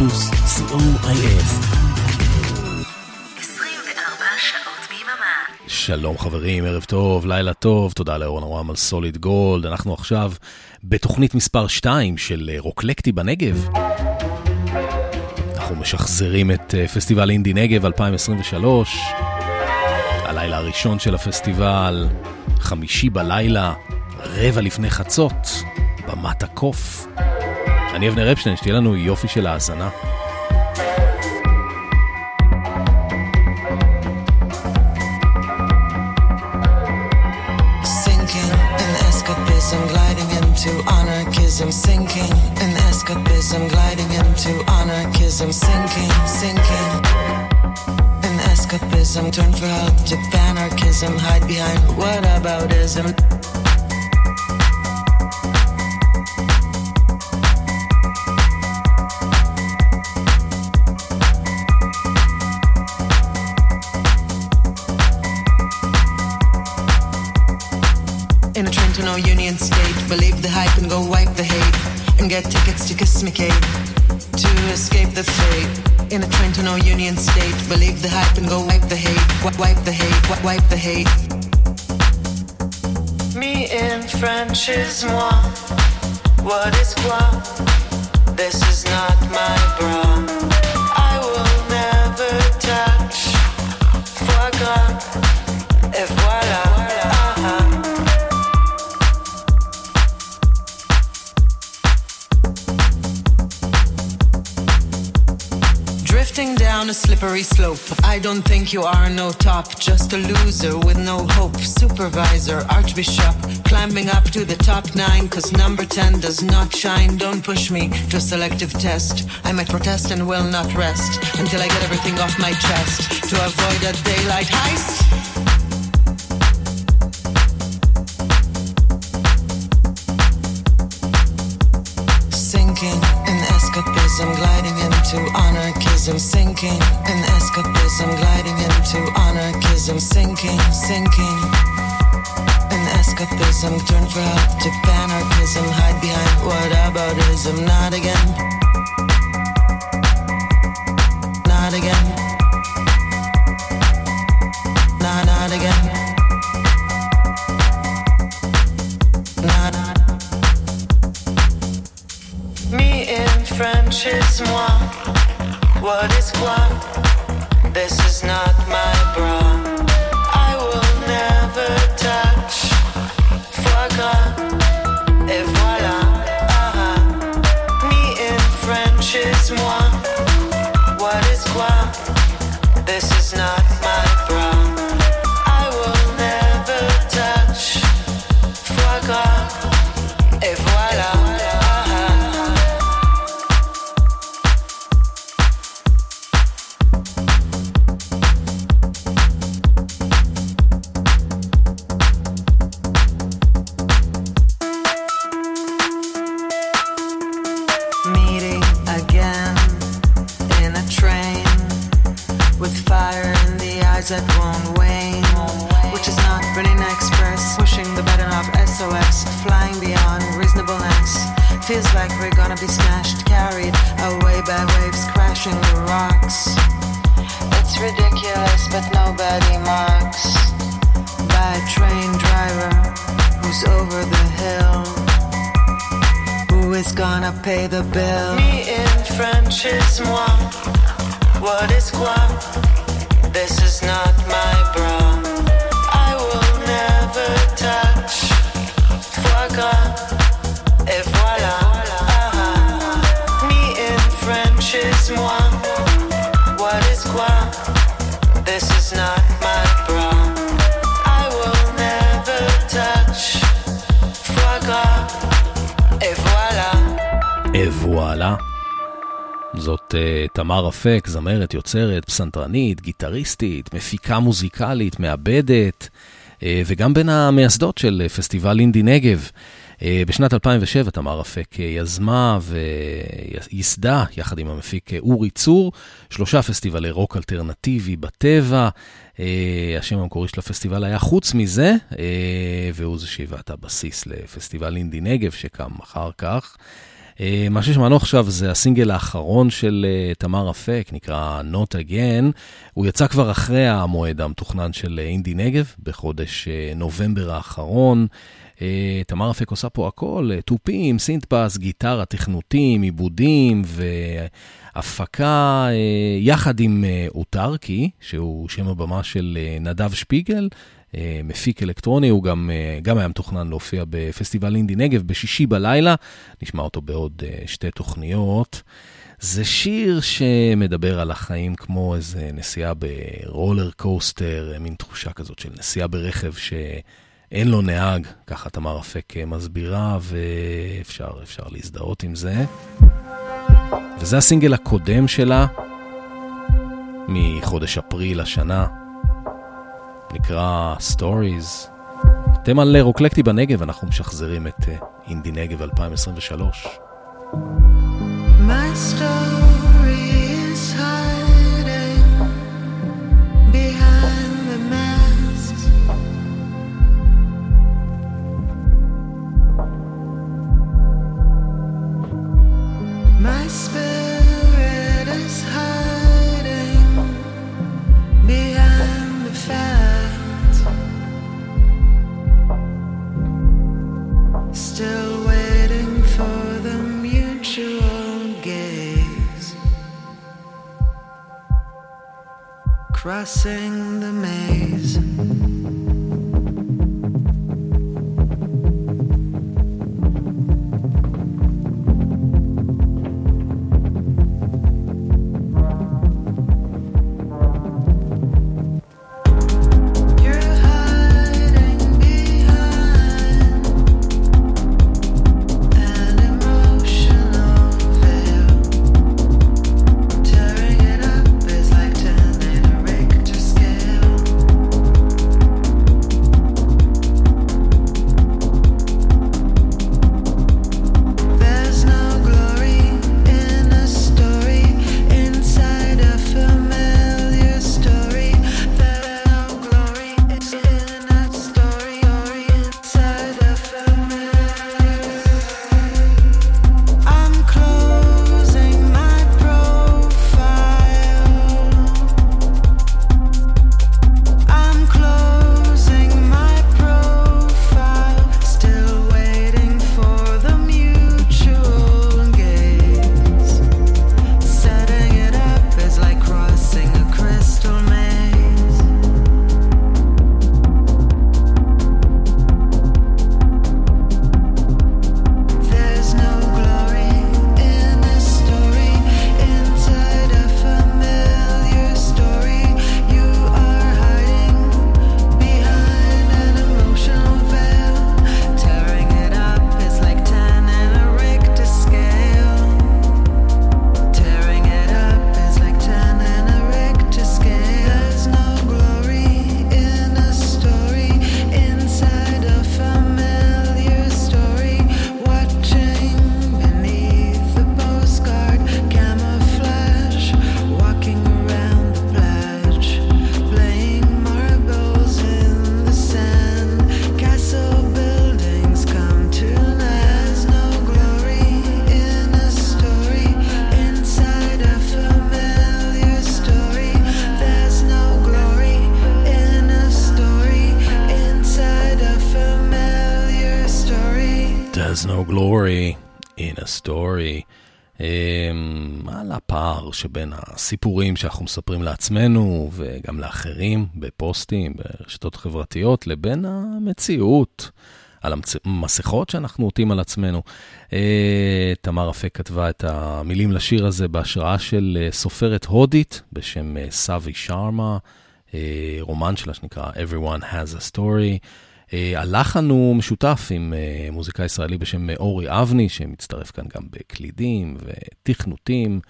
פלוס, co.il. שלום חברים, ערב טוב, לילה טוב, תודה לאורן אברהם על סוליד גולד. אנחנו עכשיו בתוכנית מספר 2 של רוקלקטי בנגב. אנחנו משחזרים את אה, פסטיבל אינדי נגב 2023. הלילה הראשון של הפסטיבל, חמישי בלילה, רבע לפני חצות, במת הקוף. אני אבנר אפשטיין, שתהיה לנו יופי של האזנה. anarchism sinking in escapism gliding into anarchism sinking sinking in escapism turn for help to anarchism hide behind what aboutism Get tickets to Kismicate to escape the fate. In a train to no union state, believe the hype and go wipe the hate. Wipe the hate, wipe the hate. Me in French is moi. What is quoi? This is not my bra. Down a slippery slope. I don't think you are no top, just a loser with no hope. Supervisor, Archbishop, climbing up to the top nine, cause number 10 does not shine. Don't push me to a selective test. I might protest and will not rest until I get everything off my chest to avoid a daylight heist. Sinking in escapism, gliding into anarchism, sinking in escapism, gliding into anarchism, sinking, sinking in escapism, turn for help to anarchism, hide behind what aboutism, not again, not again, What is quoi? This is not my אפק, זמרת, יוצרת, פסנתרנית, גיטריסטית, מפיקה מוזיקלית, מעבדת, uh, וגם בין המייסדות של פסטיבל אינדי נגב. Uh, בשנת 2007 תמר אפק uh, יזמה וייסדה, יחד עם המפיק אורי צור, שלושה פסטיבלי רוק אלטרנטיבי בטבע. השם המקורי של הפסטיבל היה חוץ מזה, והוא זה שהיווה את הבסיס לפסטיבל אינדי נגב שקם אחר כך. אה, מה ששמענו עכשיו זה הסינגל האחרון של אה, תמר אפק, נקרא Not Again. הוא יצא כבר אחרי המועד המתוכנן של אינדי נגב, בחודש נובמבר האחרון. תמר אפק עושה פה הכל, תופים, סינטפס, גיטרה, תכנותים, עיבודים והפקה יחד עם אוטרקי, שהוא שם הבמה של נדב שפיגל. אה, מפיק אלקטרוני, הוא גם, אה, גם היה מתוכנן להופיע בפסטיבל אינדי נגב בשישי בלילה, נשמע אותו בעוד אה, שתי תוכניות. זה שיר שמדבר על החיים כמו איזה נסיעה ברולר קוסטר, מין תחושה כזאת של נסיעה ברכב שאין לו נהג, ככה תמר אפק מסבירה, ואפשר להזדהות עם זה. וזה הסינגל הקודם שלה, מחודש אפריל השנה. נקרא Stories. אתם על רוקלקטי בנגב, אנחנו משחזרים את אינדי נגב 2023. My story I sing שבין הסיפורים שאנחנו מספרים לעצמנו וגם לאחרים בפוסטים, ברשתות חברתיות, לבין המציאות, על המסכות שאנחנו עוטים על עצמנו. אה, תמר אפק כתבה את המילים לשיר הזה בהשראה של אה, סופרת הודית בשם אה, סאבי שרמה, רומן שלה שנקרא Everyone has a Story. הלחן הוא משותף עם מוזיקאי ישראלי בשם אורי אבני, שמצטרף כאן גם בקלידים ותכנותים.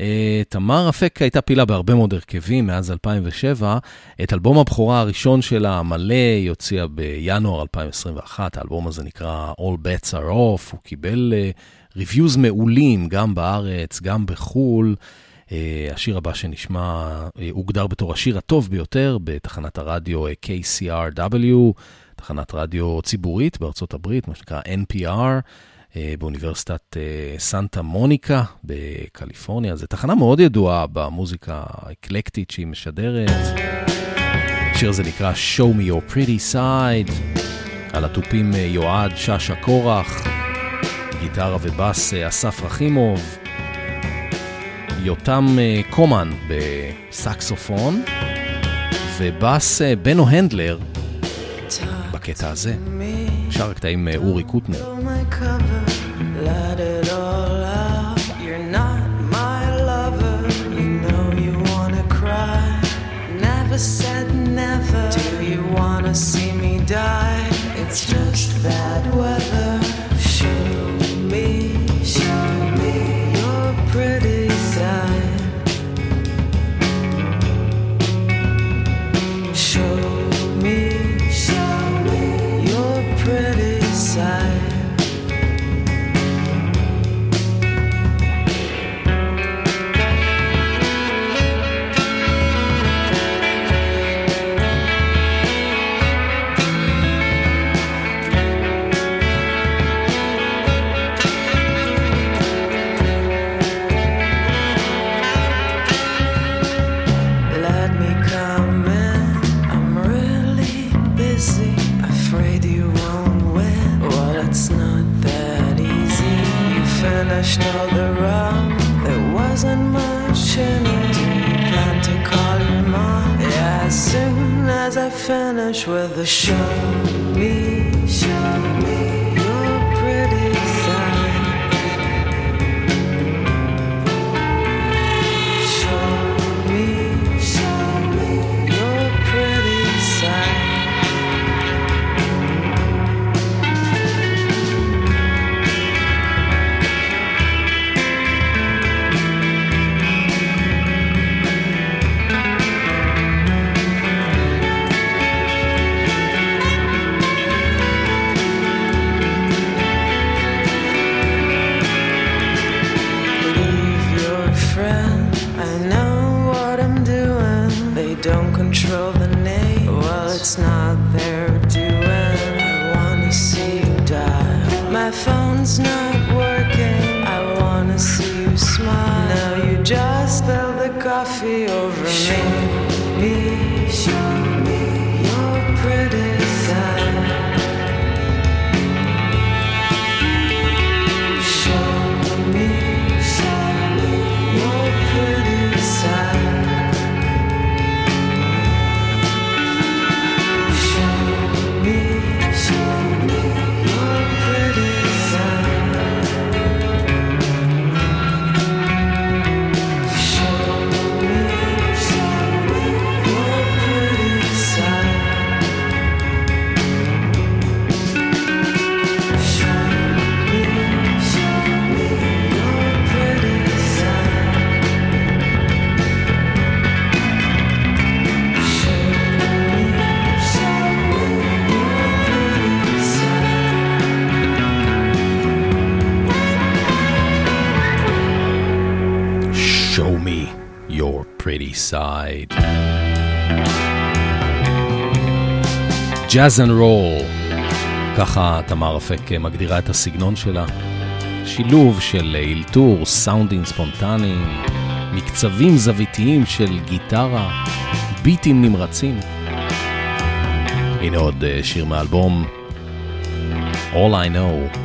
אה, תמר אפק הייתה פעילה בהרבה מאוד הרכבים מאז 2007. את אלבום הבכורה הראשון שלה, מלא, היא הוציאה בינואר 2021. האלבום הזה נקרא All Bets are Off. הוא קיבל ריוויוז מעולים, גם בארץ, גם בחו"ל. Uh, השיר הבא שנשמע uh, הוגדר בתור השיר הטוב ביותר בתחנת הרדיו KCRW, תחנת רדיו ציבורית בארצות הברית, מה שנקרא NPR. באוניברסיטת סנטה מוניקה בקליפורניה. זו תחנה מאוד ידועה במוזיקה האקלקטית שהיא משדרת. השיר הזה נקרא Show Me Your Pretty Side, על התופים יועד שאשא קורח, גיטרה ובאס אסף רחימוב, יותם קומן בסקסופון, ובאס בנו הנדלר בקטע הזה. שר הקטעים אורי קוטנר. see me die? It's just bad weather. crashed all around. There wasn't much in it. Plan to call you mom. Yeah, as soon as I finish with the show me, show me. Jazz and Roll, ככה תמר אפק מגדירה את הסגנון שלה. שילוב של אלתור, סאונדים ספונטניים, מקצבים זוויתיים של גיטרה, ביטים נמרצים. הנה עוד שיר מאלבום All I Know.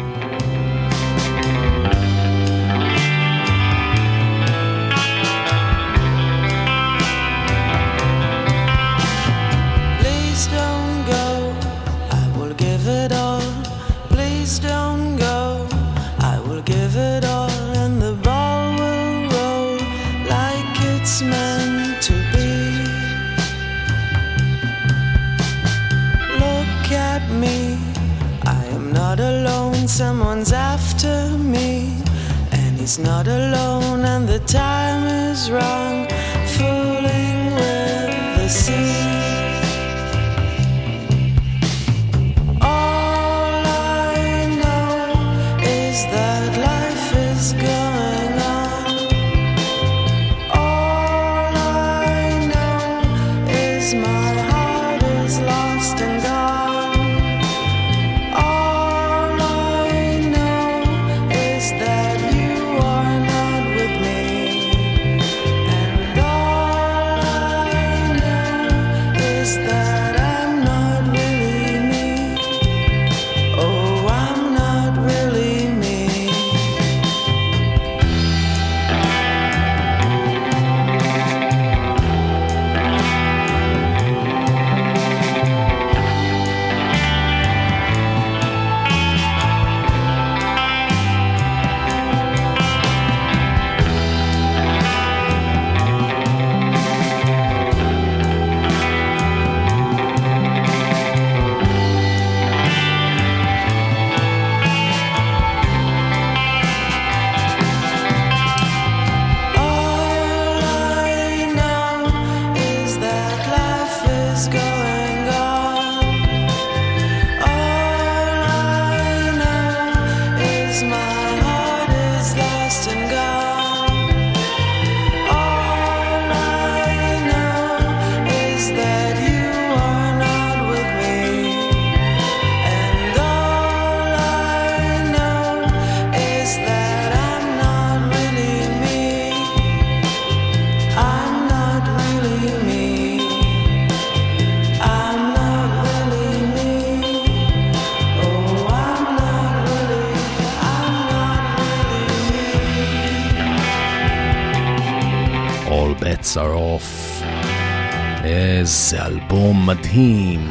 מדהים.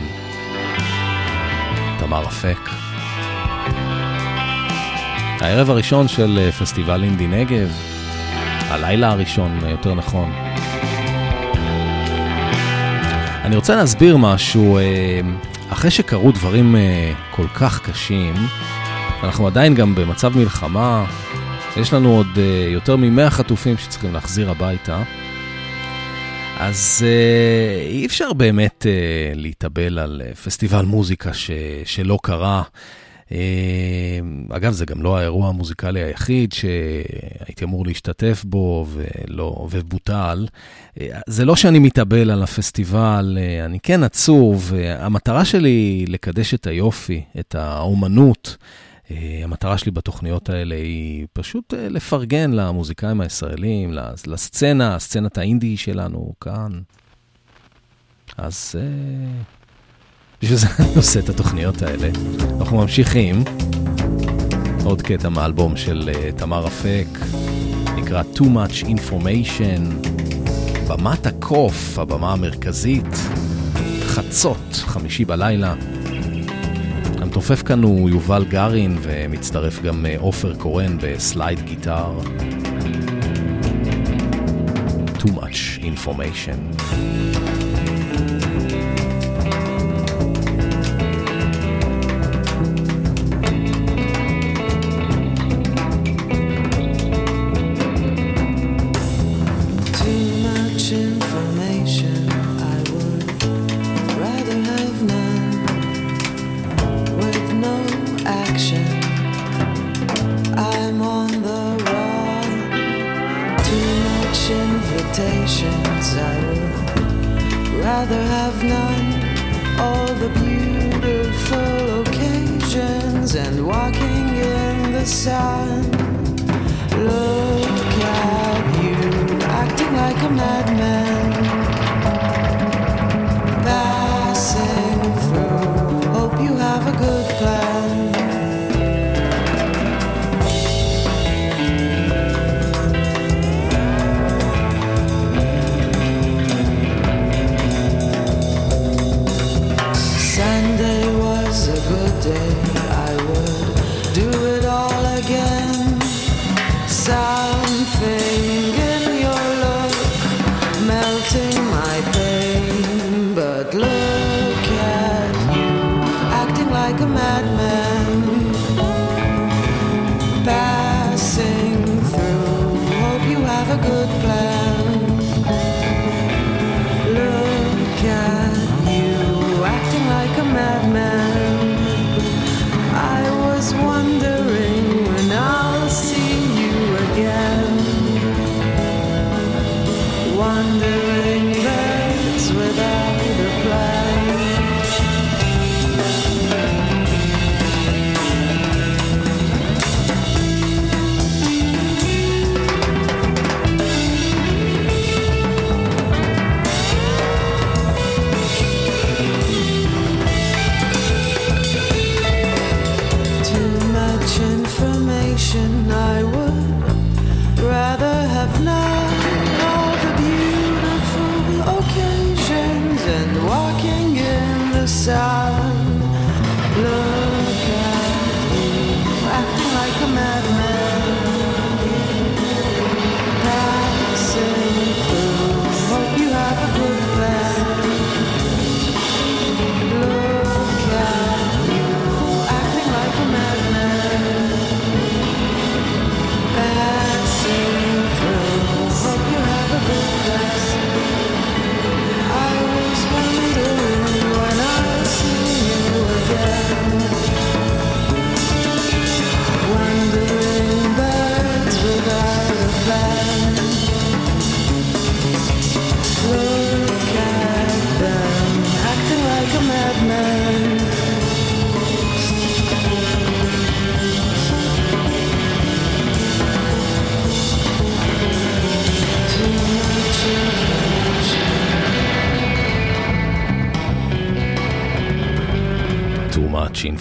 תמר אפק. הערב הראשון של אה, פסטיבל אינדי נגב, הלילה הראשון, אה, יותר נכון. אני רוצה להסביר משהו, אה, אחרי שקרו דברים כל כך קשים, אנחנו עדיין גם במצב מלחמה, יש לנו עוד יותר מ-100 חטופים שצריכים להחזיר הביתה. אז uh, אי אפשר באמת uh, להתאבל על uh, פסטיבל מוזיקה ש, שלא קרה. Uh, אגב, זה גם לא האירוע המוזיקלי היחיד שהייתי אמור להשתתף בו ולא, ובוטל. Uh, זה לא שאני מתאבל על הפסטיבל, uh, אני כן עצוב. Uh, המטרה שלי היא לקדש את היופי, את האומנות. אה, המטרה שלי בתוכניות האלה היא פשוט אה, לפרגן למוזיקאים הישראלים, לסצנה, סצנת האינדי שלנו כאן. אז אה, בשביל זה אני עושה את התוכניות האלה. אנחנו ממשיכים. עוד קטע מאלבום של תמר אפק, נקרא Too Much Information. במת הקוף, הבמה המרכזית, חצות, חמישי בלילה. המתופף כאן הוא יובל גרין, ומצטרף גם אה, עופר קורן בסלייד גיטר. Too much information.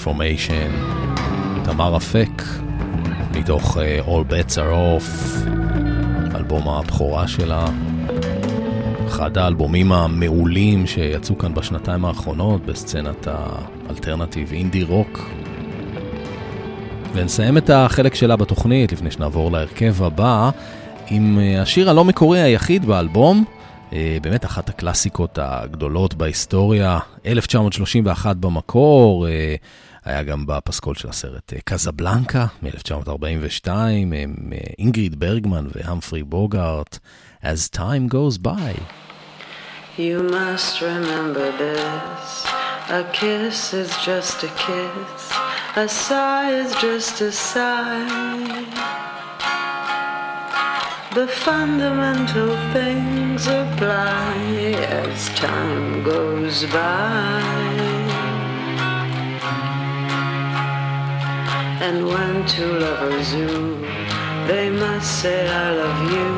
Information, תמר אפק, מתוך uh, All Bets are Off, אלבום הבכורה שלה. אחד האלבומים המעולים שיצאו כאן בשנתיים האחרונות בסצנת האלטרנטיב אינדי רוק. ונסיים את החלק שלה בתוכנית לפני שנעבור להרכב הבא עם אה, השיר הלא מקורי היחיד באלבום, אה, באמת אחת הקלאסיקות הגדולות בהיסטוריה, 1931 במקור, היה גם בפסקול של הסרט קזבלנקה מ-1942, עם אינגריד ברגמן והמפרי בוגארט, As Time Goes By. You must remember this, a kiss is just a kiss, a sigh is just a sigh. The fundamental things apply as time goes by. And when two lovers woo, they must say I love you.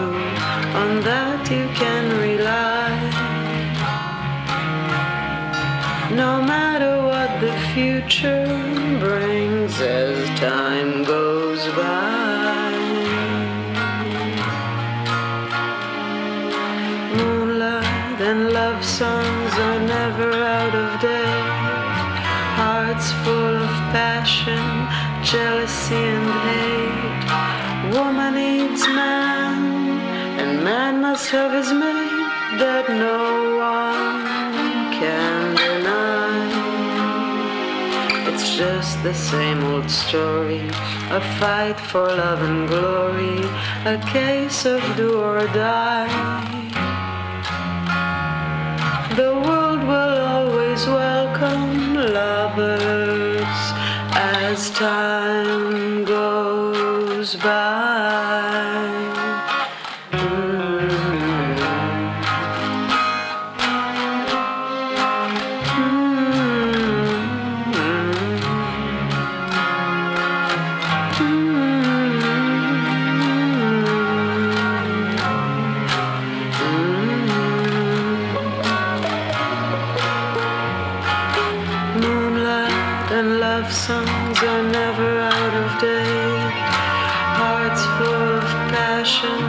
On that you can rely. No matter what the future brings as time jealousy and hate. Woman needs man, and man must have his mate that no one can deny. It's just the same old story, a fight for love and glory, a case of do or die. The world will always welcome lovers time goes by. songs are never out of date. Hearts full of passion,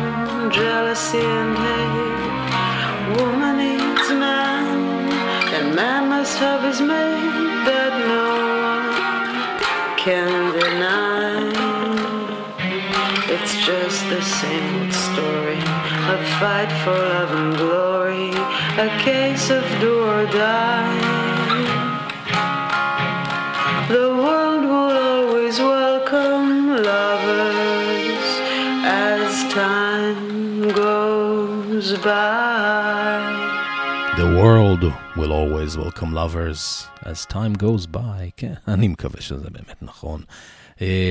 jealousy, and hate. Woman needs man, and man must have his mate that no one can deny. It's just the same old story a fight for love and glory, a case of do or die. Goes by. The world will always welcome lovers as time goes by. כן, אני מקווה שזה באמת נכון.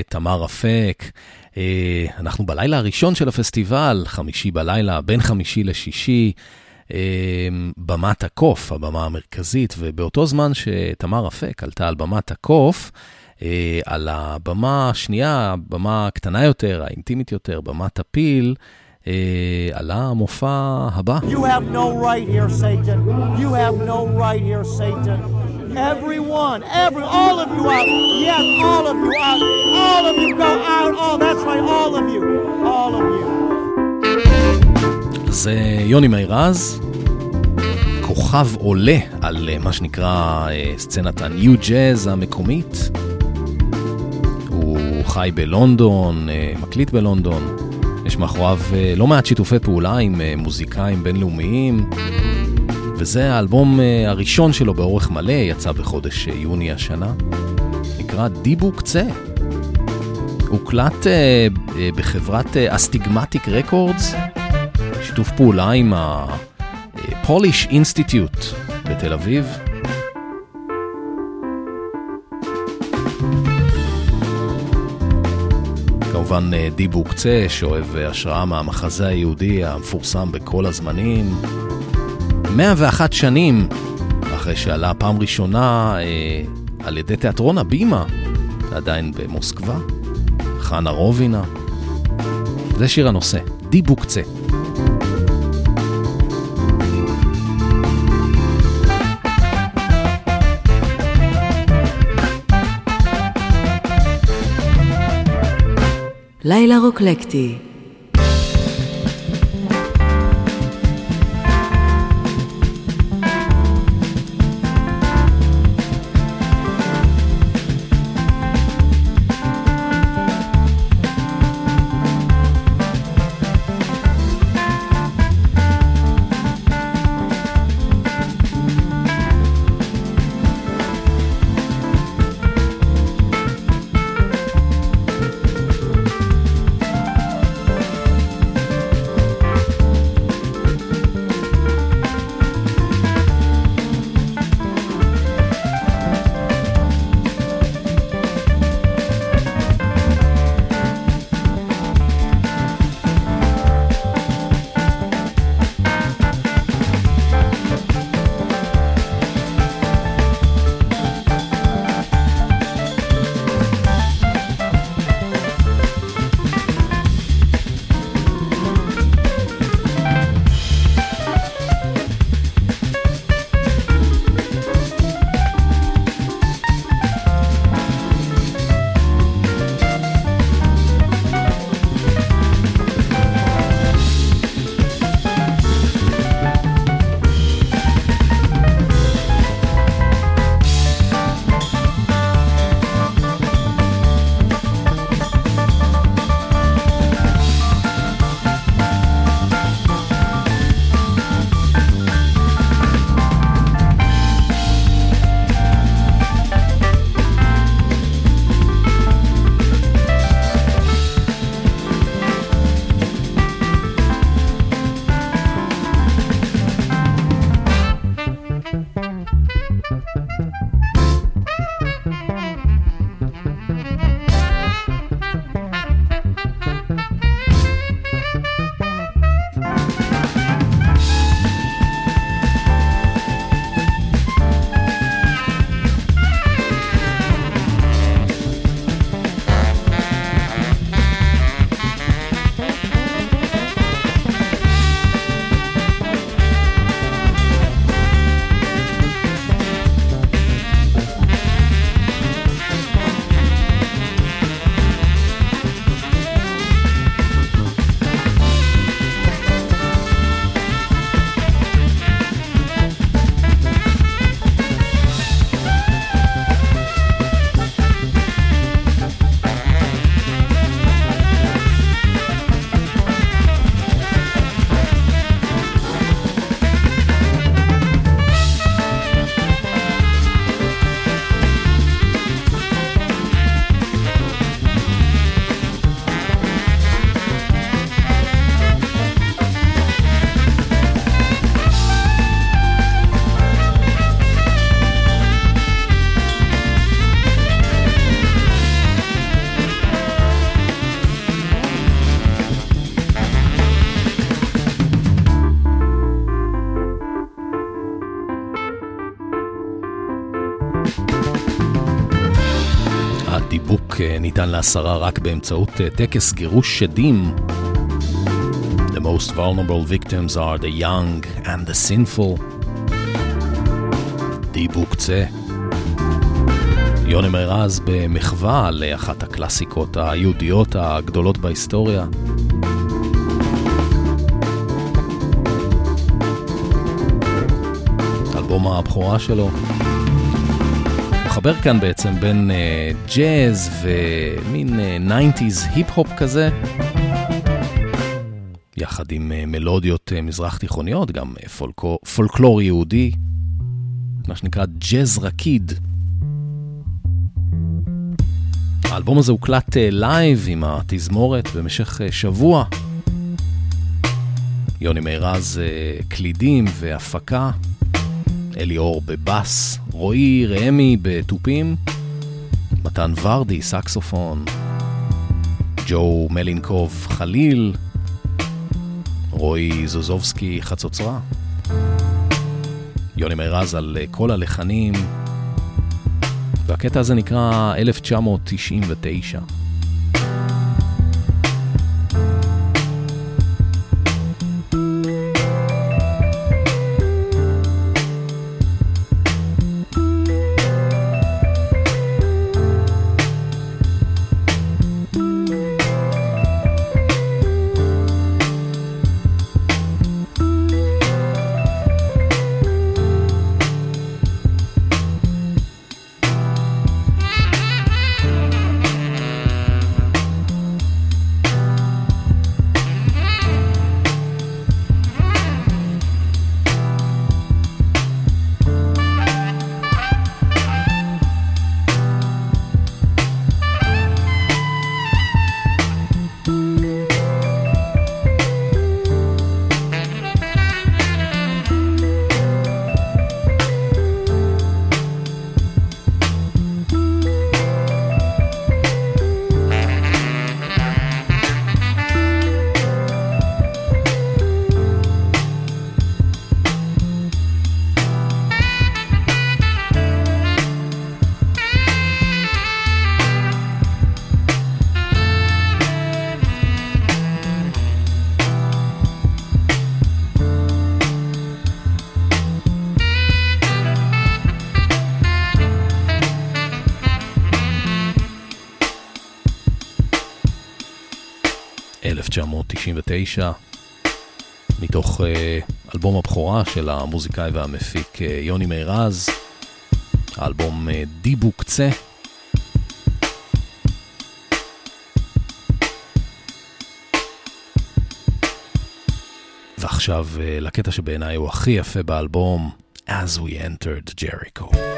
תמר אפק, אה, אנחנו בלילה הראשון של הפסטיבל, חמישי בלילה, בין חמישי לשישי, אה, במת הקוף, הבמה המרכזית, ובאותו זמן שתמר אפק עלתה על במת הקוף, אה, על הבמה השנייה, הבמה הקטנה יותר, האינטימית יותר, במת הפיל, עלה המופע הבא. You have no right here, Satan. You have no right here, Satan. Everyone, every, all of you out. Yes, all of you out. All of you go out. Oh, that's right, all of you. All of you. זה יוני מירז, כוכב עולה על מה שנקרא סצנת הניו ג'אז המקומית. הוא חי בלונדון, מקליט בלונדון. יש מאחוריו לא מעט שיתופי פעולה עם מוזיקאים בינלאומיים. וזה האלבום אה, הראשון שלו באורך מלא, יצא בחודש אה, יוני השנה. נקרא דיבו קצה. הוקלט אה, בחברת אסטיגמטיק רקורדס, שיתוף פעולה עם ה-Polish Institute בתל אביב. כמובן דיבו קצה, שאוהב השראה מהמחזה היהודי המפורסם בכל הזמנים. 101 שנים אחרי שעלה פעם ראשונה אה, על ידי תיאטרון הבימה, עדיין במוסקבה, חנה רובינה. זה שיר הנושא, דיבוקצה. לילה רוקלקטי ניתן להסרה רק באמצעות טקס גירוש שדים. The most vulnerable victims are the young and the sinful. דיבוק צה. יוני מירז במחווה לאחת הקלאסיקות היהודיות הגדולות בהיסטוריה. אלבום הבכורה שלו. מחבר כאן בעצם בין אה, ג'אז ומין אה, 90's היפ-הופ כזה, יחד עם אה, מלודיות אה, מזרח תיכוניות, גם אה, פולקו, פולקלור יהודי, מה שנקרא ג'אז רקיד. האלבום הזה הוקלט live עם התזמורת במשך שבוע. יוני מירז קלידים והפקה. אליאור בבאס, רועי ראמי בתופים, מתן ורדי סקסופון, ג'ו מלינקוב חליל, רועי זוזובסקי חצוצרה, יוני מירז על כל הלחנים, והקטע הזה נקרא 1999. 1999, מתוך uh, אלבום הבכורה של המוזיקאי והמפיק uh, יוני מירז, האלבום uh, דיבו קצה. ועכשיו לקטע שבעיניי הוא הכי יפה באלבום, As We Entered Jericho.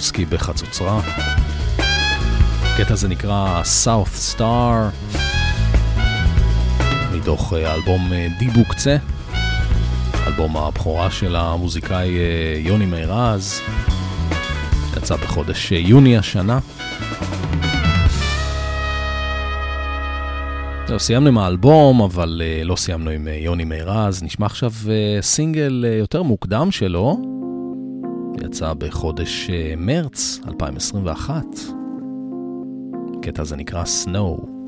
ברזובסקי בחצוצרה. הקטע הזה נקרא South Star, מתוך אה, אלבום אה, דיבוק קצה, אלבום הבכורה של המוזיקאי אה, יוני מירז, יצא בחודש יוני השנה. זהו, סיימנו עם האלבום, אבל לא סיימנו עם יוני מירז. נשמע עכשיו סינגל יותר מוקדם שלו, יצא בחודש uh, מרץ 2021. הקטע הזה נקרא Snow.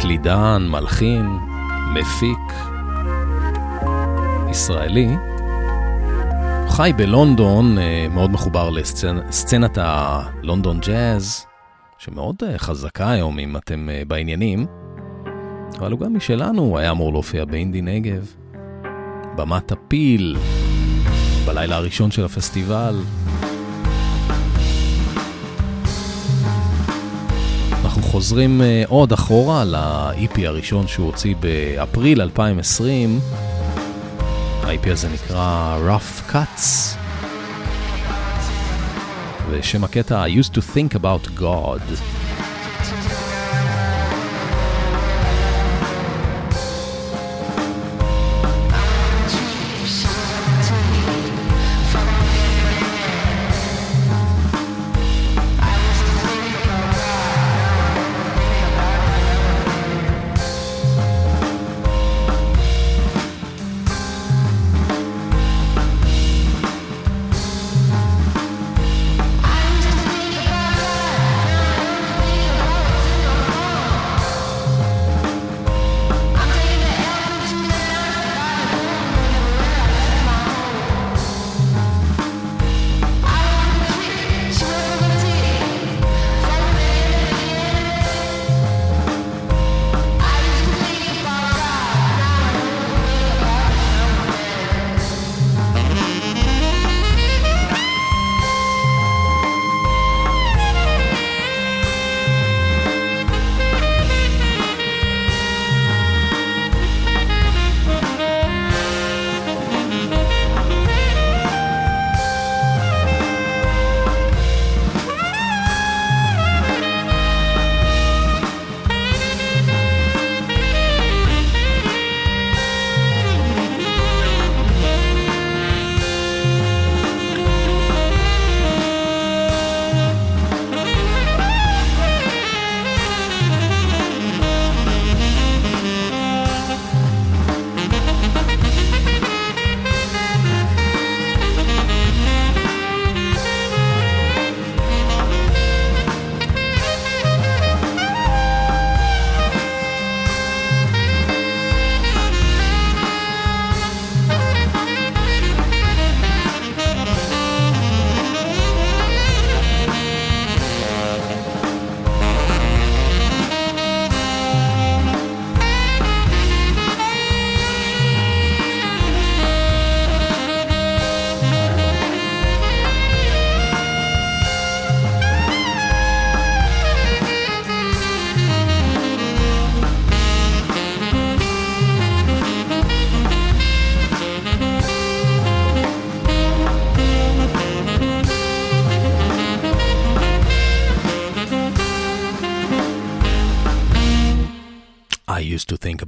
קלידן, מלחין, מפיק, ישראלי. חי בלונדון, אה, מאוד מחובר לסצנת הלונדון ג'אז, שמאוד אה, חזקה היום אם אתם אה, בעניינים, אבל הוא גם משלנו, הוא היה אמור להופיע באינדי נגב, במת הפיל, בלילה הראשון של הפסטיבל. חוזרים אה, עוד אחורה ל-EP הראשון שהוא הוציא באפריל 2020. ה-EP הזה נקרא Rough Cuts, ושם הקטע I used to think about God.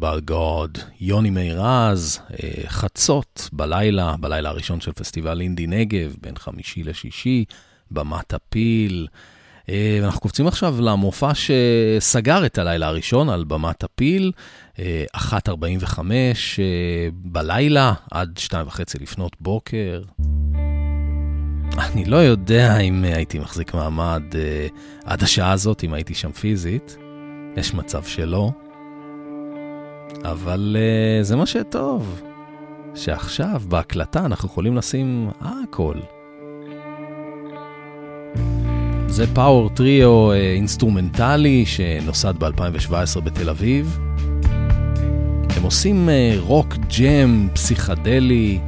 About God, יוני מירז, חצות בלילה, בלילה הראשון של פסטיבל אינדי נגב, בין חמישי לשישי, במת הפיל. ואנחנו קופצים עכשיו למופע שסגר את הלילה הראשון על במת הפיל, 1.45 בלילה עד 2.5 לפנות בוקר. אני לא יודע אם הייתי מחזיק מעמד עד השעה הזאת, אם הייתי שם פיזית. יש מצב שלא. אבל אה, זה מה שטוב, שעכשיו בהקלטה אנחנו יכולים לשים הכל. זה power trio אינסטרומנטלי שנוסד ב-2017 בתל אביב. הם עושים אה, רוק jam פסיכדלי,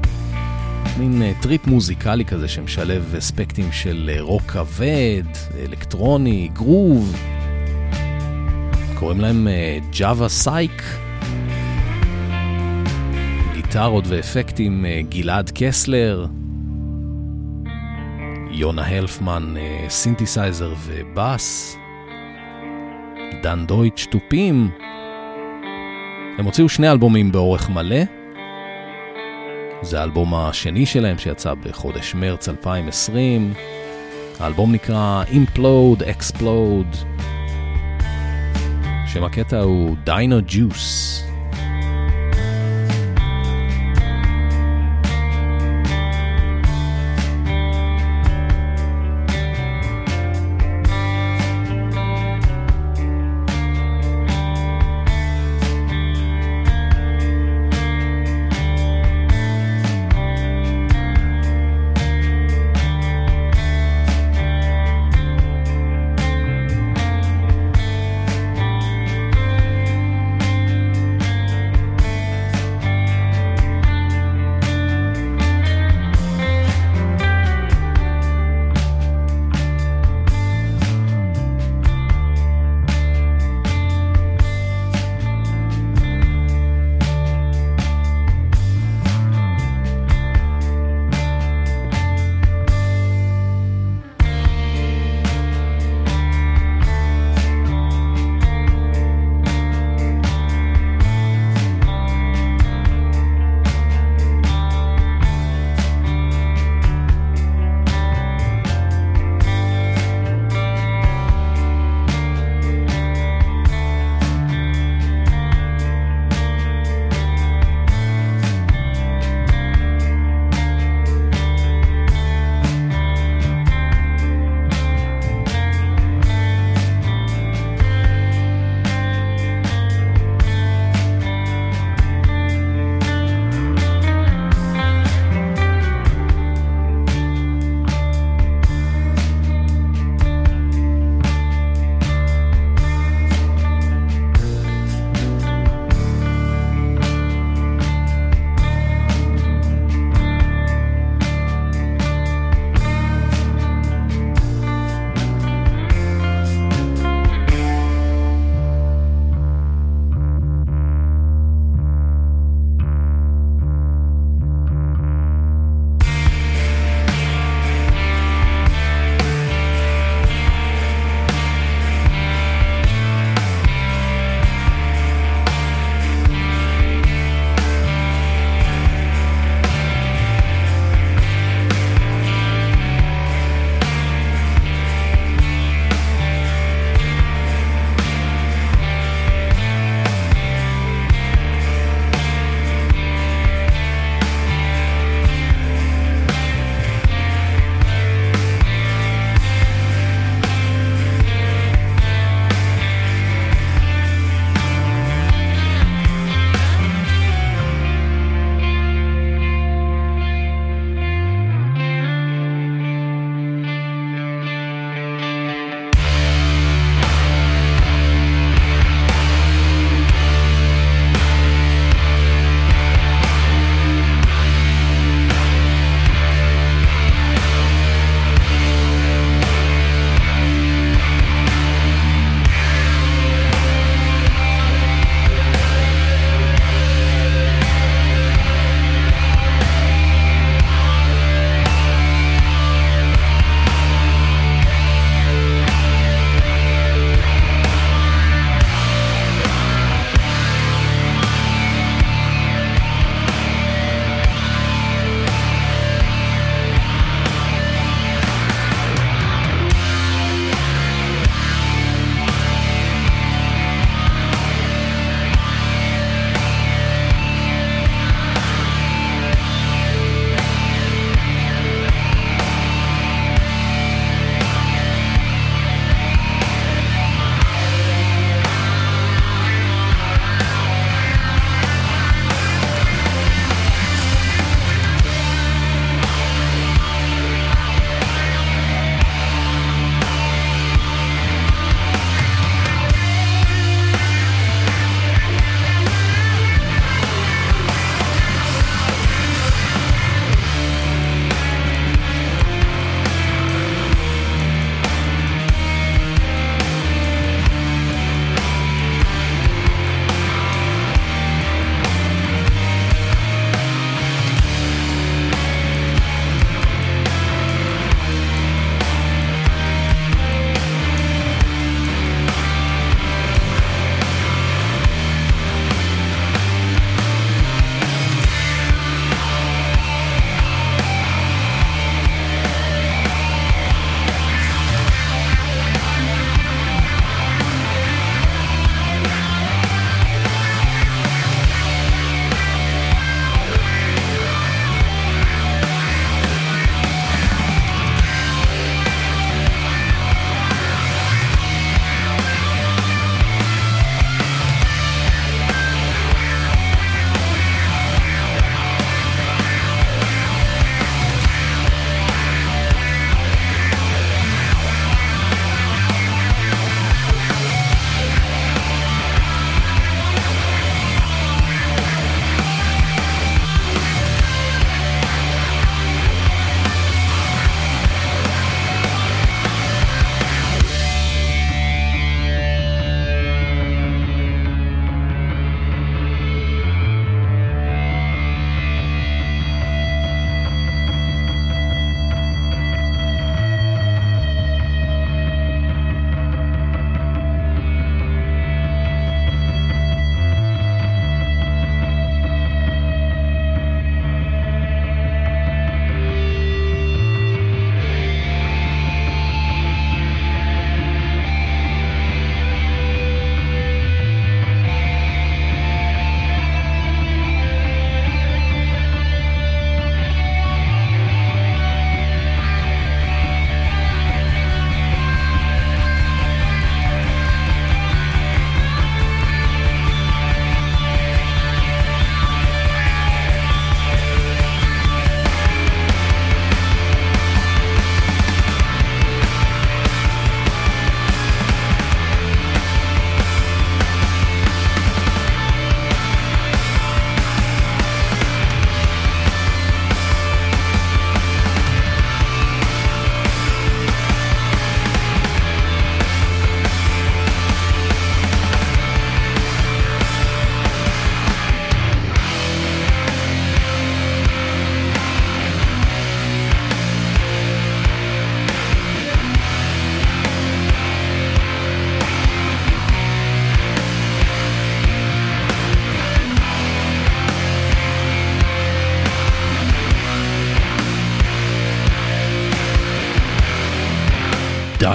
מין אה, טריפ מוזיקלי כזה שמשלב אספקטים של אה, רוק כבד, אלקטרוני, גרוב. קוראים להם ג'אווה סייק. גיטרות ואפקטים גלעד קסלר, יונה הלפמן סינתסייזר ובאס, דן דויטש תופים. הם הוציאו שני אלבומים באורך מלא. זה האלבום השני שלהם שיצא בחודש מרץ 2020. האלבום נקרא Implode Explode. שם הקטע הוא Dino Juice.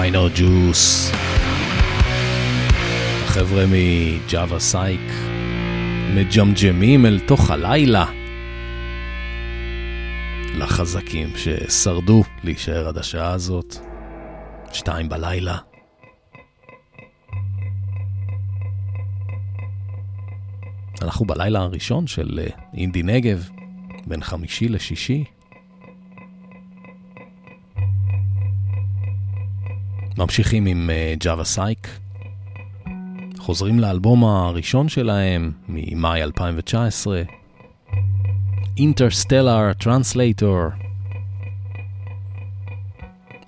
דיינר ג'וס. החבר'ה מג'אווה סייק מג'מג'מים אל תוך הלילה. לחזקים ששרדו להישאר עד השעה הזאת, שתיים בלילה. אנחנו בלילה הראשון של אה, אינדי נגב, בין חמישי לשישי. ממשיכים עם ג'אווה uh, סייק. חוזרים לאלבום הראשון שלהם ממאי 2019, Interstellar Translator.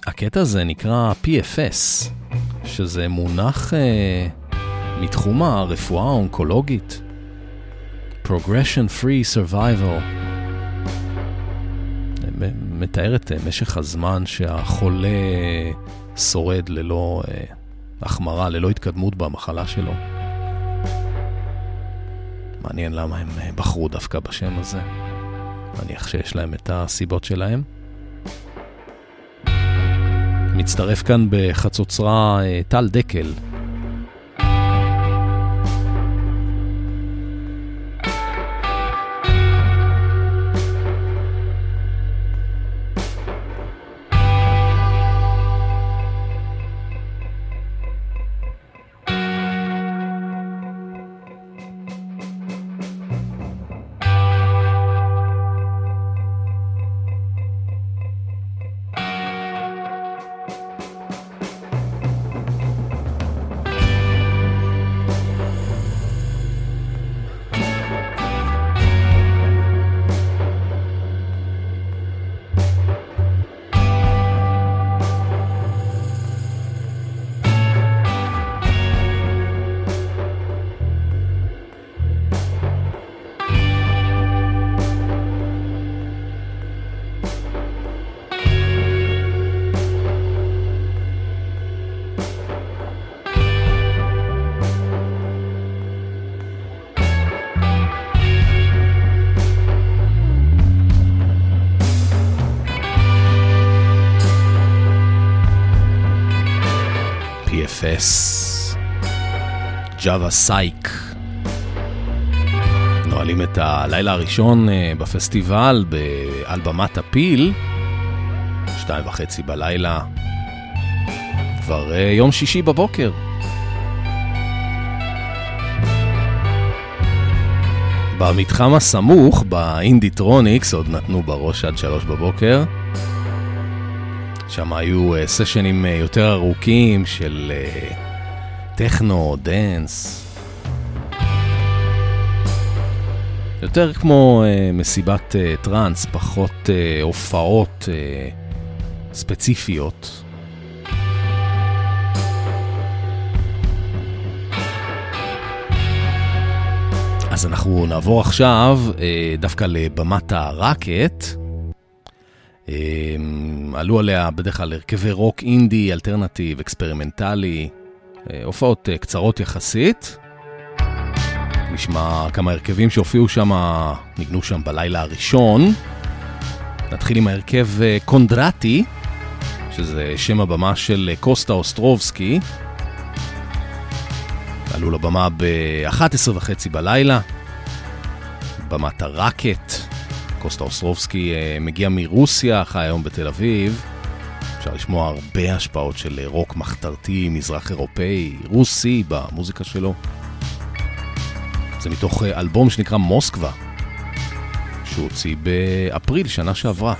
הקטע הזה נקרא PFS, שזה מונח uh, מתחום הרפואה האונקולוגית. Progression Free Survival. מתאר את משך הזמן שהחולה שורד ללא uh, החמרה, ללא התקדמות במחלה שלו. מעניין למה הם uh, בחרו דווקא בשם הזה. מניח שיש להם את הסיבות שלהם. מצטרף כאן בחצוצרה uh, טל דקל. ג'אווה סייק. נועלים את הלילה הראשון אה, בפסטיבל על במת הפיל, שתיים וחצי בלילה, כבר אה, יום שישי בבוקר. במתחם הסמוך, באינדיטרוניקס, עוד נתנו בראש עד שלוש בבוקר. שם היו אה, סשנים יותר ארוכים של טכנו, דנס. יותר כמו מסיבת טראנס, פחות הופעות ספציפיות. אז אנחנו נעבור עכשיו דווקא לבמת הרקט. Um, עלו עליה בדרך כלל הרכבי רוק אינדי, alternative, אקספרימנטלי. אה, הופעות אה, קצרות יחסית. נשמע כמה הרכבים שהופיעו שם, ניגנו שם בלילה הראשון. נתחיל עם ההרכב אה, קונדרטי, שזה שם הבמה של קוסטה אוסטרובסקי. עלו לבמה ב-11 וחצי בלילה. במת הרקט. קוסטה אוסטרובסקי מגיע מרוסיה, חי היום בתל אביב. אפשר לשמוע הרבה השפעות של רוק מחתרתי, מזרח אירופאי, רוסי במוזיקה שלו. זה מתוך אה, אלבום שנקרא מוסקבה, שהוא הוציא באפריל שנה שעברה.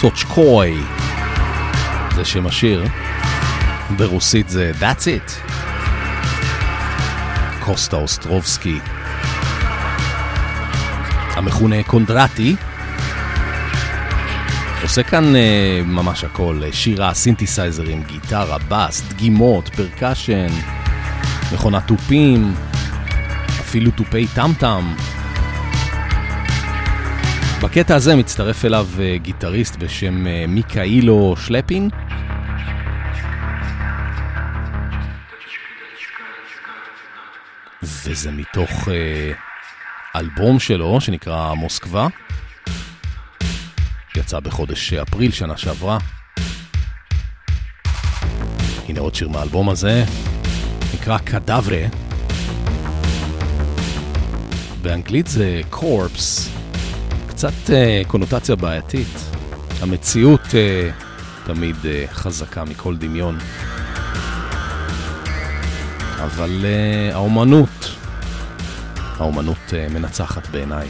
Точкой. זה שם השיר. ברוסית זה That's It. קוסטה אוסטרובסקי. המכונה קונדרטי. עושה כאן uh, ממש הכל, שירה, סינתסייזרים, גיטרה, בס, דגימות, פרקשן, מכונת תופים, אפילו תופי טם-טם. בקטע הזה מצטרף אליו uh, גיטריסט בשם uh, מיקאילו שלפין. וזה מתוך uh, אלבום שלו שנקרא מוסקבה. יצא בחודש אפריל שנה שעברה. הנה עוד שיר מהאלבום הזה, נקרא קדברה. באנגלית זה קורפס, קצת uh, קונוטציה בעייתית. המציאות uh, תמיד uh, חזקה מכל דמיון. אבל האומנות, האומנות מנצחת בעיניי.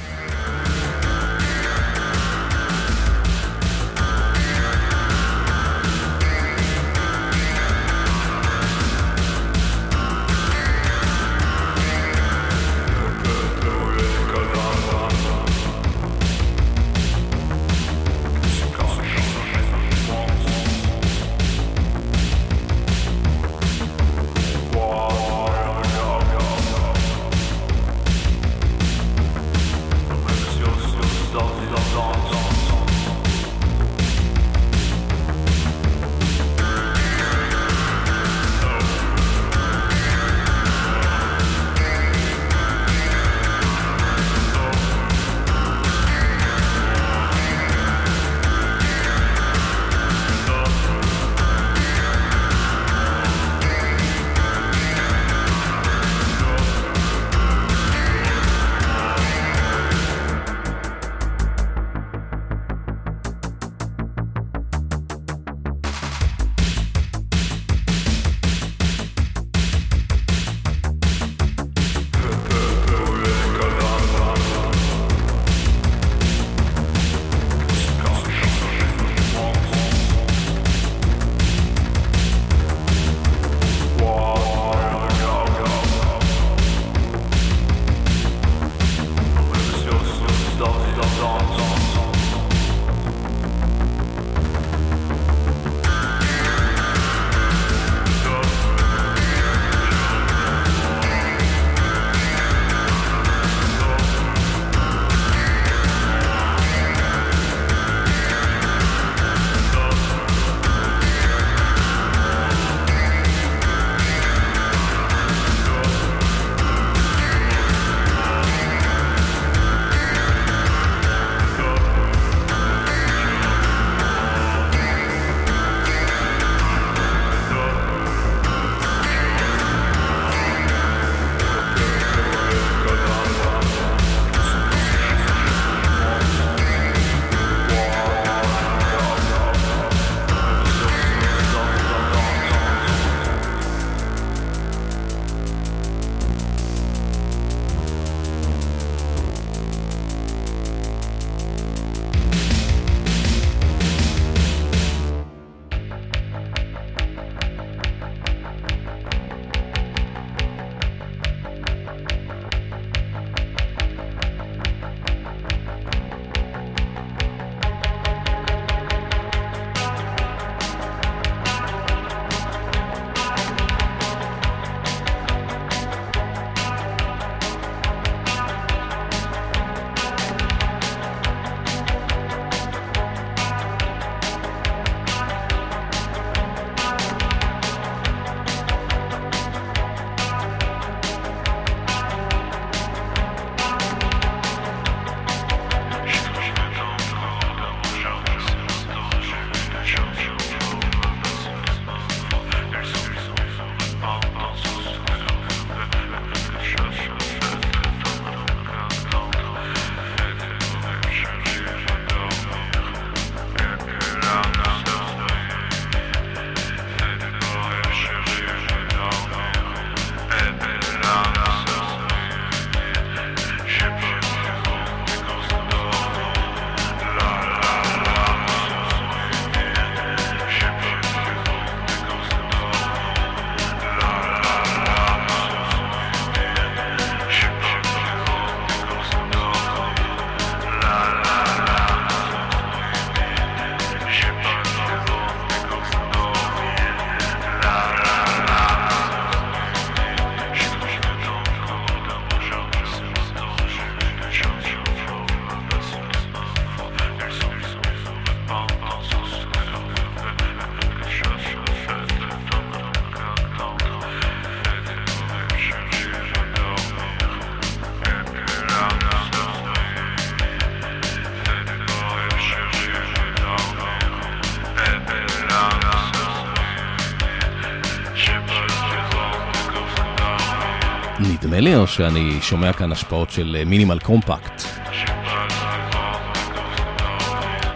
נדמה לי, או שאני שומע כאן השפעות של מינימל קומפקט.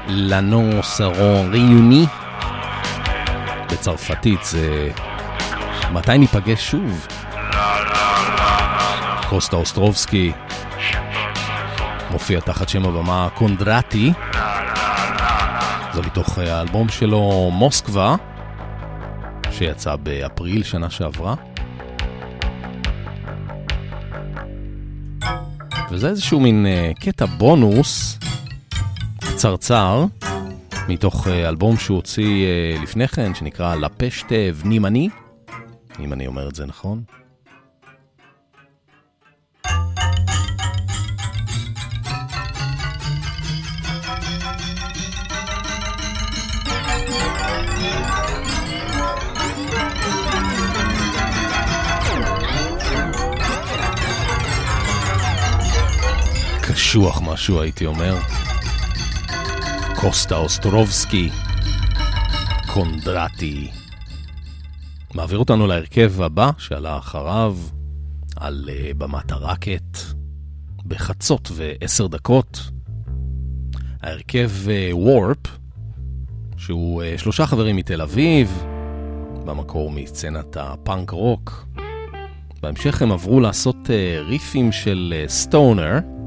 לנו סרון ריוני. בצרפתית זה מתי ניפגש שוב? קוסטה אוסטרובסקי מופיע תחת שם הבמה קונדרטי. זה מתוך האלבום שלו מוסקבה, שיצא באפריל שנה שעברה. וזה איזשהו מין uh, קטע בונוס קצרצר, מתוך uh, אלבום שהוא הוציא uh, לפני כן, שנקרא לפשטה ונימני, אם אני אומר את זה נכון. קשוח משהו הייתי אומר. קוסטה אוסטרובסקי, קונדרטי. מעביר אותנו להרכב הבא שעלה אחריו על uh, במת הרקט בחצות ועשר דקות. ההרכב וורפ, uh, שהוא uh, שלושה חברים מתל אביב, במקור מסצנת הפאנק רוק. בהמשך הם עברו לעשות uh, ריפים של סטונר. uh,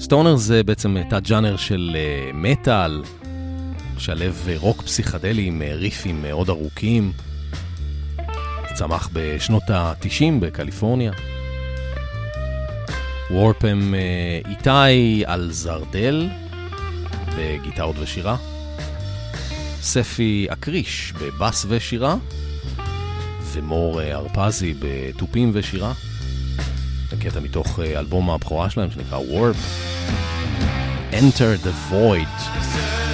סטונר זה בעצם תת-ג'אנר של מטאל, שלב רוק פסיכדלי עם ריפים מאוד ארוכים. צמח בשנות ה-90 בקליפורניה. וורפ הם איתי על זרדל בגיטרות ושירה, ספי אקריש בבאס ושירה, ומור הרפזי בתופים ושירה. זה קטע מתוך אלבום הבכורה שלהם שנקרא Warp. Enter the Void.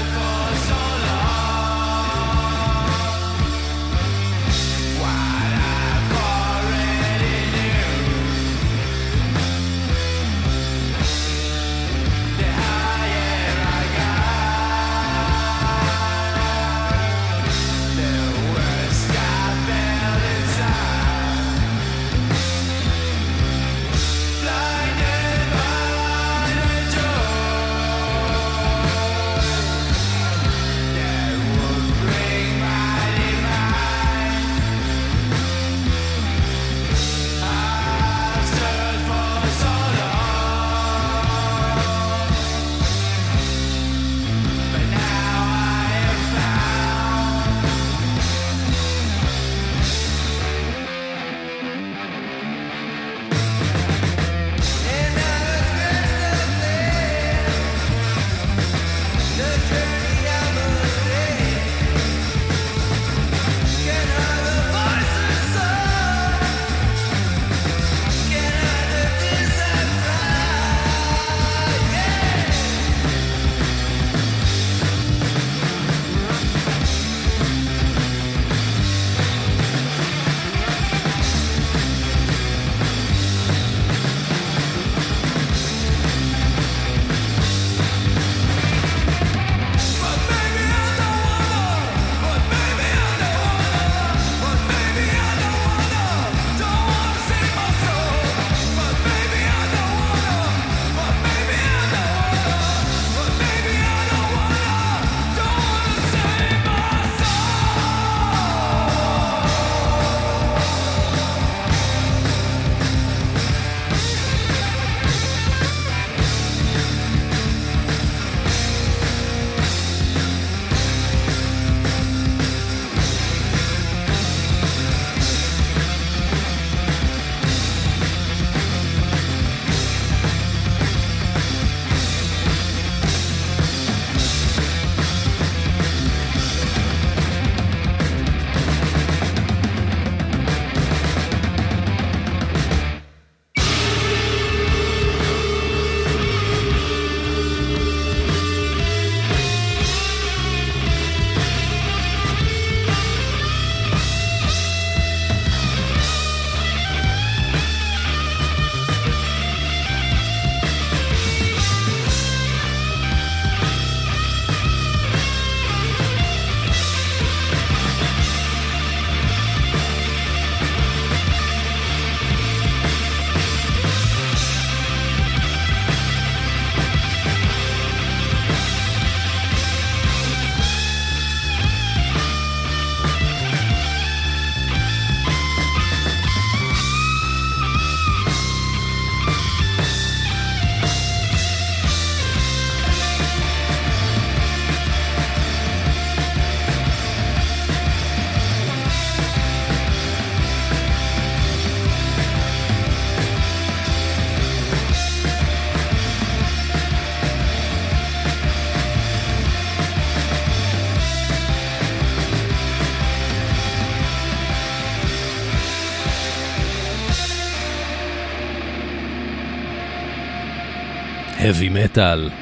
Heavy metal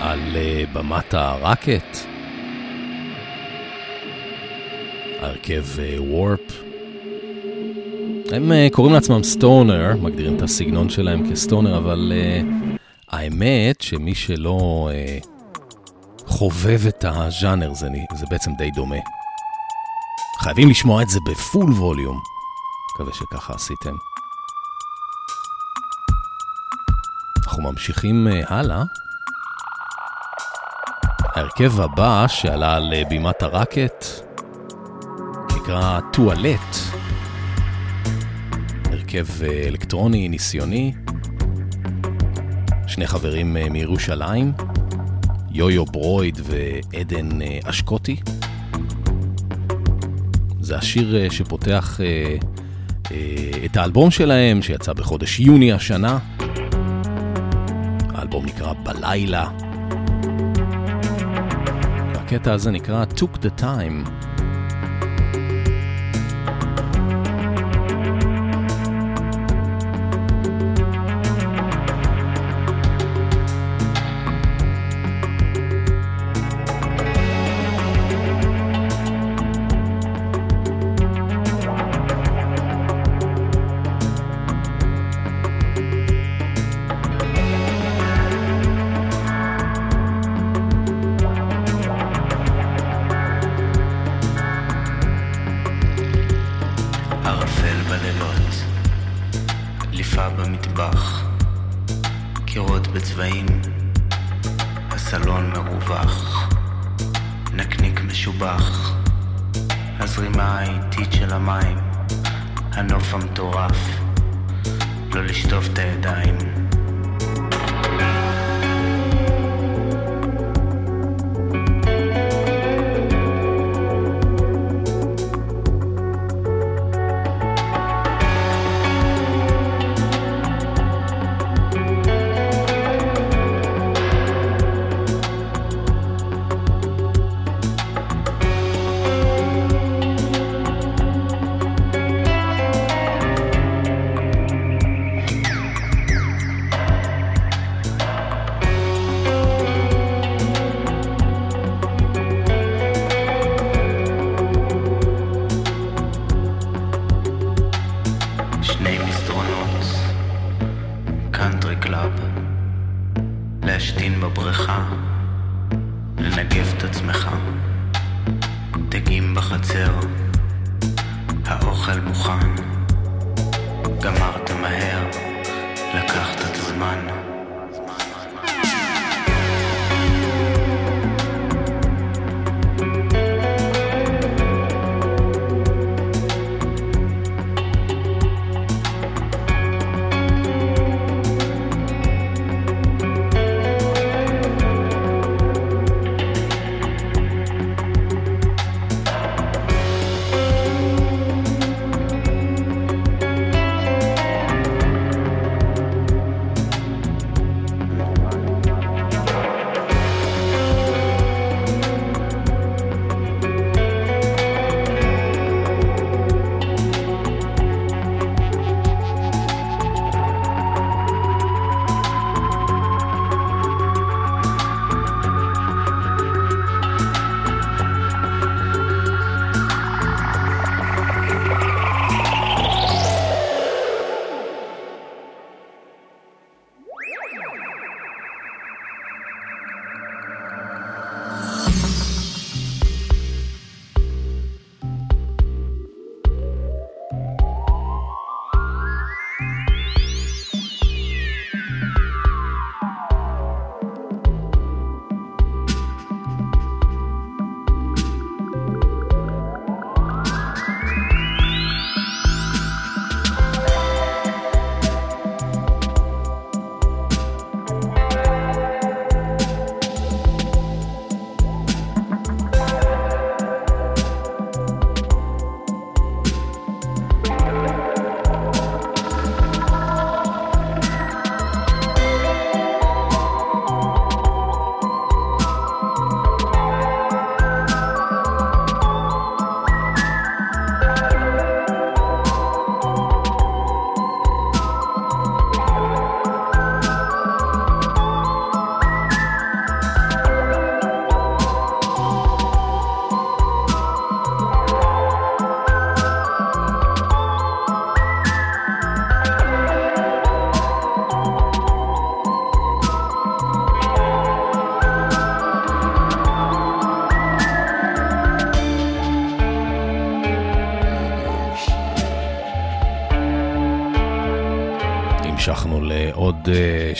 על uh, במת הרקט. הרכב וורפ. Uh, הם uh, קוראים לעצמם סטונר, מגדירים את הסגנון שלהם כסטונר, אבל האמת שמי שלא חובב את הז'אנר זה, זה בעצם די דומה. חייבים לשמוע את זה בפול ווליום. מקווה שככה עשיתם. אנחנו ממשיכים uh, הלאה. ההרכב הבא שעלה על uh, בימת הרקט נקרא טואלט. הרכב uh, אלקטרוני ניסיוני. שני חברים מירושלים, יויו ברויד ועדן אשקוטי. זה השיר שפותח את האלבום שלהם שיצא בחודש יוני השנה. האלבום נקרא בלילה. והקטע הזה נקרא Took the Time.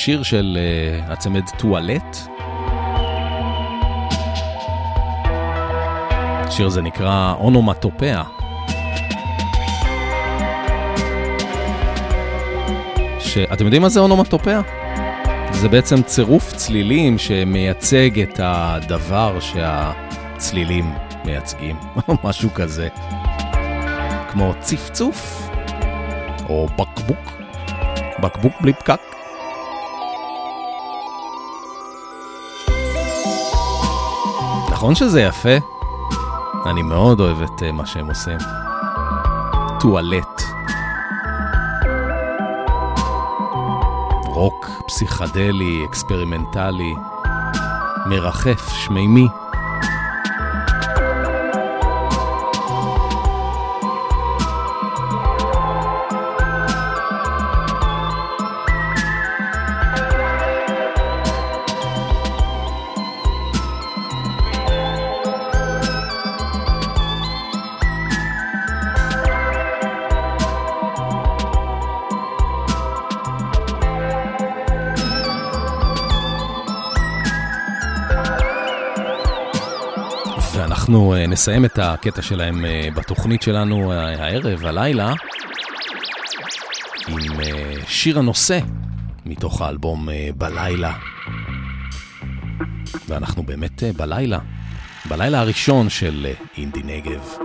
שיר של uh, הצמד טואלט. השיר הזה נקרא אונומטופיה. שאתם יודעים מה זה אונומטופיה? זה בעצם צירוף צלילים שמייצג את הדבר שהצלילים מייצגים, או משהו כזה. כמו צפצוף, או בקבוק, בקבוק בלי פקק. נכון שזה יפה? אני מאוד אוהב את אה, מה שהם עושים. טואלט. רוק פסיכדלי, אקספרימנטלי, מרחף, שמימי. אנחנו אה, נסיים את הקטע שלהם אה, בתוכנית שלנו אה, הערב, הלילה, עם שיר הנושא מתוך האלבום בלילה. ואנחנו באמת בלילה, בלילה הראשון של אינדי נגב.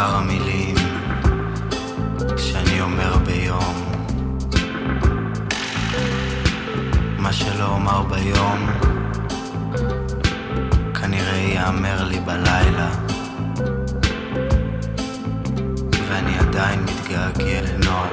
מספר המילים שאני אומר ביום. מה שלא אומר ביום, כנראה ייאמר לי בלילה. ואני עדיין מתגעגע לנועה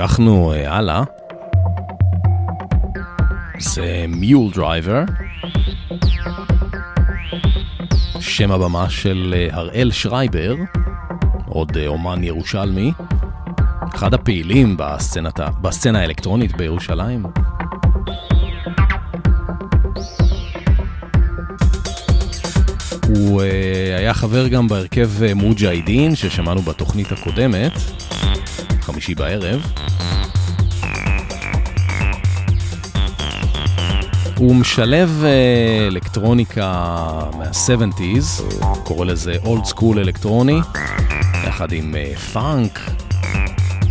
המשכנו אה, הלאה. זה Mule Driver, שם הבמה של אה, הראל שרייבר, עוד אה, אומן ירושלמי, אחד הפעילים בסצנת, בסצנה האלקטרונית בירושלים. הוא היה חבר גם בהרכב מוג'אידין ששמענו בתוכנית הקודמת, חמישי בערב. הוא משלב אה, אלקטרוניקה מה-70's, קורא לזה אולד סקול אלקטרוני, יחד עם אה, פאנק,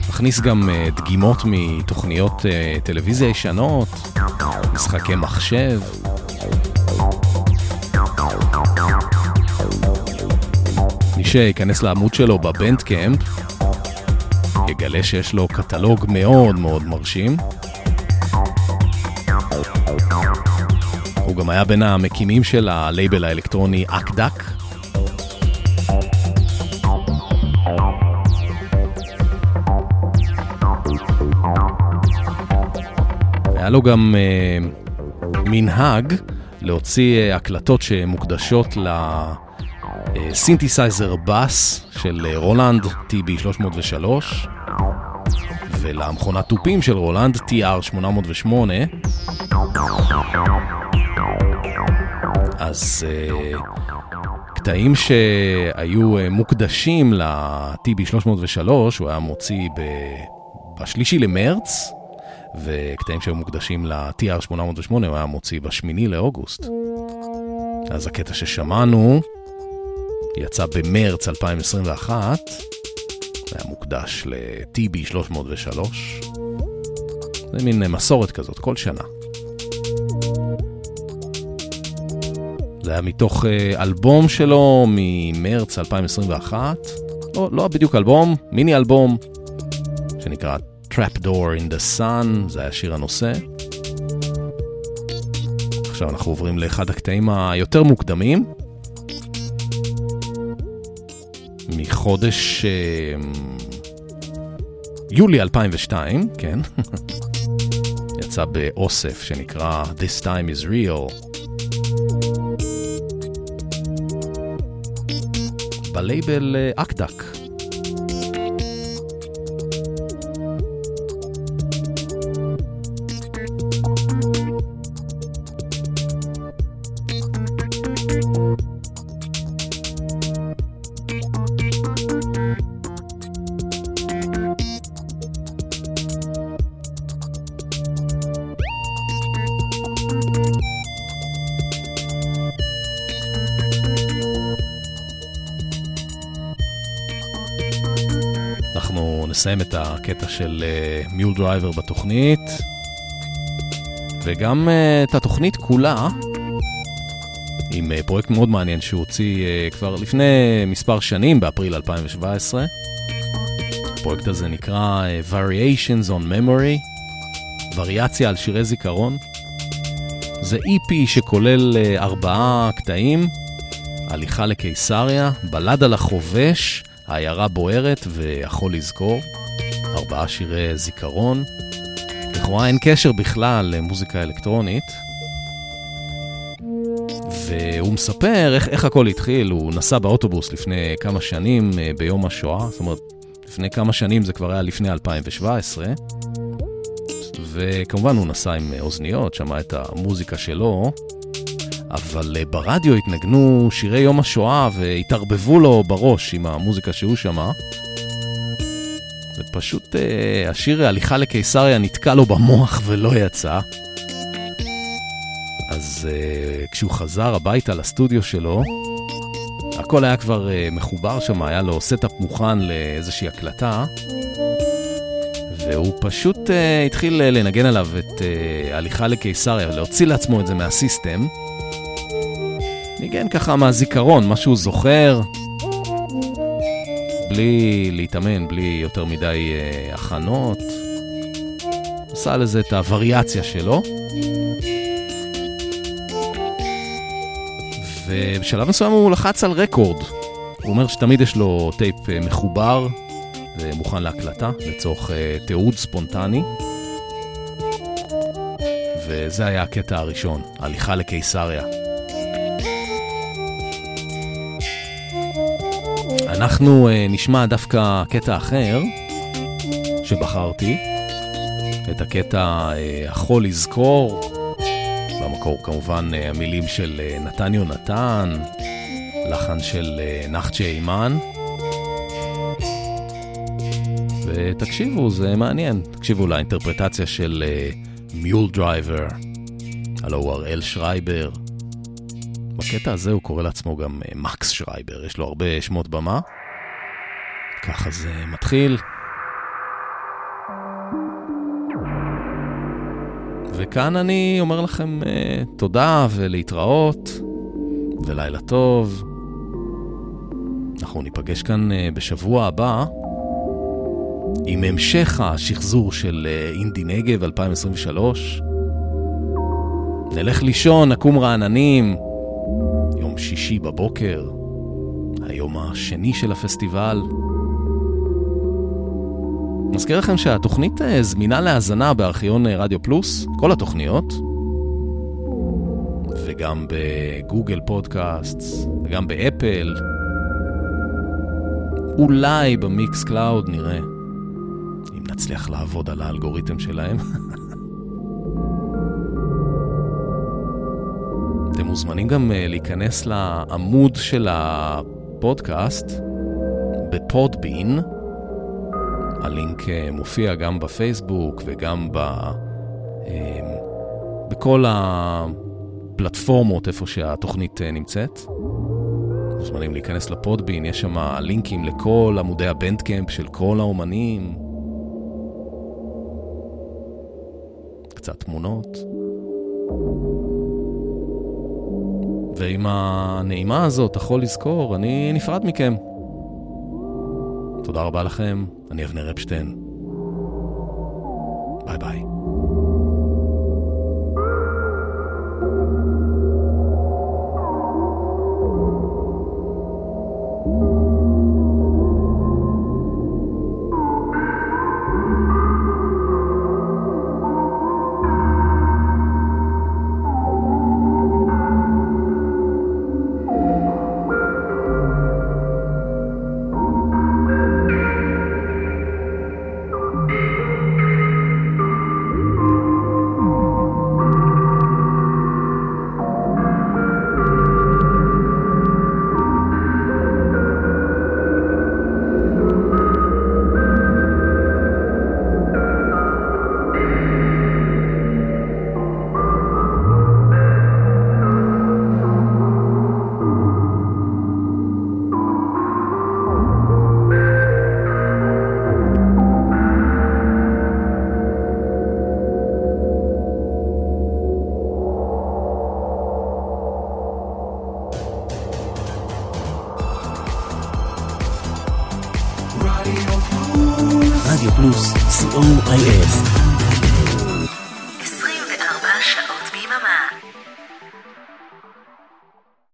מכניס גם אה, דגימות מתוכניות טלוויזיה ישנות, משחקי מחשב. מי שייכנס לעמוד שלו בבנדקאמפ, יגלה שיש לו קטלוג מאוד מאוד מרשים. גם היה בין המקימים של הלייבל האלקטרוני אקדק. היה לו גם אה, מנהג להוציא אה, הקלטות שמוקדשות לסינתסייזר בס של אה, רולנד TB303 ולמכונת תופים של רולנד TR808 אז uh, קטעים שהיו uh, מוקדשים ל-TB303, הוא היה מוציא ב... בשלישי למרץ, וקטעים שהיו מוקדשים ל-TR808 הוא היה מוציא בשמיני לאוגוסט. אז הקטע ששמענו יצא במרץ 2021, היה מוקדש ל-TB303. זה מין מסורת כזאת, כל שנה. זה היה מתוך אה, אלבום שלו ממרץ 2021, לא, לא בדיוק אלבום, מיני אלבום, שנקרא Trapdoor in the Sun, זה היה שיר הנושא. עכשיו אנחנו עוברים לאחד הקטעים היותר מוקדמים. מחודש אה, יולי 2002, כן, יצא באוסף שנקרא This Time is Real. בלייבל אקדק. נסיים את הקטע של Mule uh, Driver בתוכנית, וגם uh, את התוכנית כולה, עם uh, פרויקט מאוד מעניין שהוא הוציא כבר לפני מספר שנים, באפריל 2017. הפרויקט הזה נקרא Variations on Memory, וריאציה על שירי זיכרון. זה EP שכולל ארבעה קטעים, הליכה לקיסריה, בלדה על החובש, העיירה בוערת ויכול לזכור, ארבעה שירי זיכרון. לכאורה אין קשר בכלל למוזיקה אלקטרונית. והוא מספר איך, איך הכל התחיל, הוא נסע באוטובוס לפני כמה שנים אה, ביום השואה, זאת אומרת, לפני כמה שנים זה כבר היה לפני 2017, וכמובן הוא נסע עם אוזניות, שמע את המוזיקה שלו, אבל uh, ברדיו התנגנו שירי יום השואה והתערבבו לו בראש עם המוזיקה שהוא שמע. ופשוט uh, השיר הליכה לקיסריה נתקע לו במוח ולא יצא. אז uh, כשהוא חזר הביתה לסטודיו שלו, הכל היה כבר uh, מחובר שם, היה לו setup מוכן לאיזושהי הקלטה. והוא פשוט uh, התחיל לנגן עליו את uh, הליכה לקיסריה, להוציא לעצמו את זה מה system. ניגן ככה מהזיכרון, מה שהוא זוכר, בלי להתאמן, בלי יותר מדי uh, הכנות. עשה לזה את הווריאציה שלו. ובשלב מסוים הוא לחץ על רקורד. הוא אומר שתמיד יש לו טייפ uh, מחובר ומוכן להקלטה לצורך uh, תיעוד ספונטני. וזה היה הקטע הראשון, הליכה לקיסריה. אנחנו uh, נשמע דווקא קטע אחר שבחרתי, את הקטע uh, החול יזכור, במקור כמובן uh, המילים של נתן יונתן, לחן של נחצ'ה היימן. ותקשיבו, זה מעניין. תקשיבו לאינטרפרטציה של Mule Driver, הלא הוא הראל שרייבר. בקטע הזה הוא קורא לעצמו גם uh, מקס שרייבר, יש לו הרבה שמות במה. ככה זה מתחיל. וכאן אני אומר לכם uh, תודה ולהתראות, ולילה טוב. אנחנו ניפגש כאן uh, בשבוע הבא. עם המשך השחזור של אה, אינדי נגב 2023. נלך לישון, נקום רעננים. יום שישי בבוקר, היום השני של הפסטיבל. מזכיר לכם שהתוכנית אה, זמינה להאזנה בארכיון אה, רדיו פלוס, כל התוכניות, וגם בגוגל פודקאסט, וגם באפל, אולי ב Mixcloud נראה. נצליח לעבוד על האלגוריתם שלהם. מוזמנים גם אה, להיכנס לעמוד של הפודקאסט בפודבין. הלינק אה, מופיע גם בפייסבוק וגם ב... אה, בכל הפלטפורמות איפה שהתוכנית נמצאת. מוזמנים להיכנס לפודבין, יש שם לינקים לכל עמודי הבנדקאמפ של כל האומנים. קצת תמונות. ועם הנעימה הזאת, יכול לזכור, אני נפרד מכם. תודה רבה לכם, אני אבנר אפשטיין. ביי ביי.